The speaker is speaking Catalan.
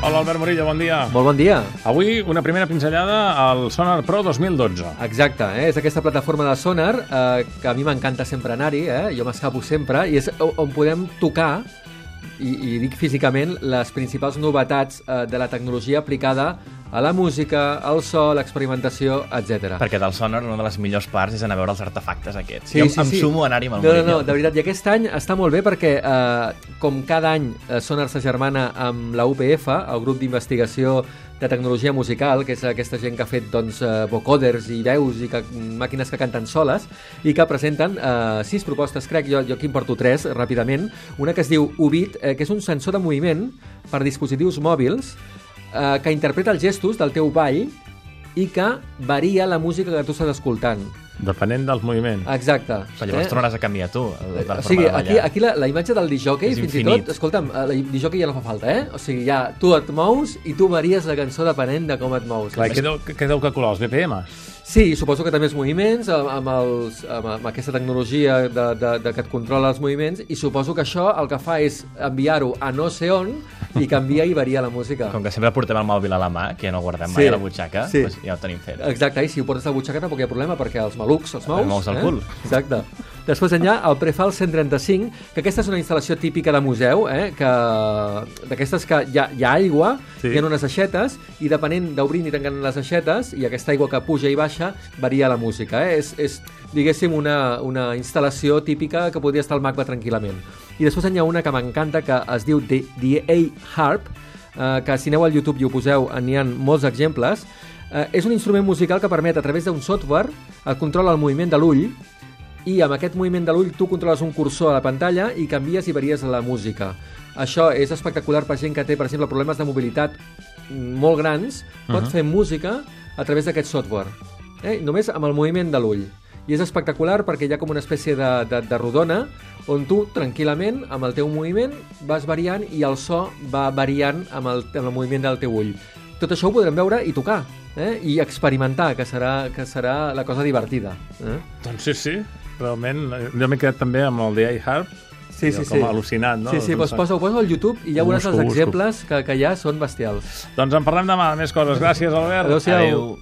Hola, Albert Murillo, bon dia. Molt bon dia. Avui una primera pinzellada al Sonar Pro 2012. Exacte, eh? és aquesta plataforma de Sonar eh, que a mi m'encanta sempre anar-hi, eh? jo m'escapo sempre, i és on podem tocar, i, i dic físicament, les principals novetats eh, de la tecnologia aplicada a la música, al so, l'experimentació, etc. Perquè del Sonar una de les millors parts és anar a veure els artefactes aquests. Sí, jo sí, em sí. sumo a anar-hi amb el no, no, no, de veritat, i aquest any està molt bé perquè, eh, com cada any eh, Sonar s'agermana amb la UPF, el grup d'investigació de tecnologia musical, que és aquesta gent que ha fet doncs, eh, vocoders i veus i que, màquines que canten soles, i que presenten eh, sis propostes, crec, jo, jo aquí en porto tres, ràpidament. Una que es diu Ubit, eh, que és un sensor de moviment per dispositius mòbils, eh, que interpreta els gestos del teu ball i que varia la música que tu estàs escoltant. Depenent dels moviments. Exacte. Però llavors tornaràs a canviar tu, la O forma sigui, de aquí, ballar. aquí la, la imatge del disjockey, fins infinit. i tot, escolta'm, eh, la disjockey ja no fa falta, eh? O sigui, ja tu et mous i tu varies la cançó depenent de com et mous. Clar, què deu, què deu calcular, els BPMs? Sí, suposo que també els moviments, amb, amb, els, amb, amb aquesta tecnologia de, de, de que et controla els moviments, i suposo que això el que fa és enviar-ho a no sé on i canvia i varia la música. Com que sempre portem el mòbil a la mà, que ja no guardem Sí. mai a la butxaca, Sí. doncs ja ho tenim fet. Exacte, i si ho portes a la butxaca tampoc hi ha problema perquè els malucs els mous. Els mous al cul. Exacte. Després enllà, el Prefal 135, que aquesta és una instal·lació típica de museu, eh? que d'aquestes que hi ha, hi ha aigua, Sí. hi ha unes aixetes, i depenent d'obrint i tancant les aixetes, i aquesta aigua que puja i baixa, varia la música. Eh? És, és, diguéssim, una, una instal·lació típica que podria estar al MACBA tranquil·lament. I després hi ha una que m'encanta, que es diu The, The A-Harp, eh, que si aneu al YouTube i ho poseu, n'hi ha molts exemples, eh, és un instrument musical que permet, a través d'un software, el control el moviment de l'ull, i amb aquest moviment de l'ull tu controles un cursor a la pantalla i canvies i varies la música. Això és espectacular per gent que té, per exemple, problemes de mobilitat molt grans, pot uh -huh. fer música a través d'aquest software, eh? només amb el moviment de l'ull. I és espectacular perquè hi ha com una espècie de, de, de rodona on tu, tranquil·lament, amb el teu moviment, vas variant i el so va variant amb el, amb el moviment del teu ull. Tot això ho podrem veure i tocar, eh? i experimentar, que serà, que serà la cosa divertida. Eh? Doncs sí, sí, realment. eh, Jo m'he quedat també amb el The Harp, Sí, sí, com sí. al·lucinat, no? Sí, sí, doncs posa-ho posa al YouTube i ja veuràs busco, els busco. exemples que, que hi ha són bestials. Doncs en parlem demà de més coses. Gràcies, Albert. Adéu-siau. Adéu.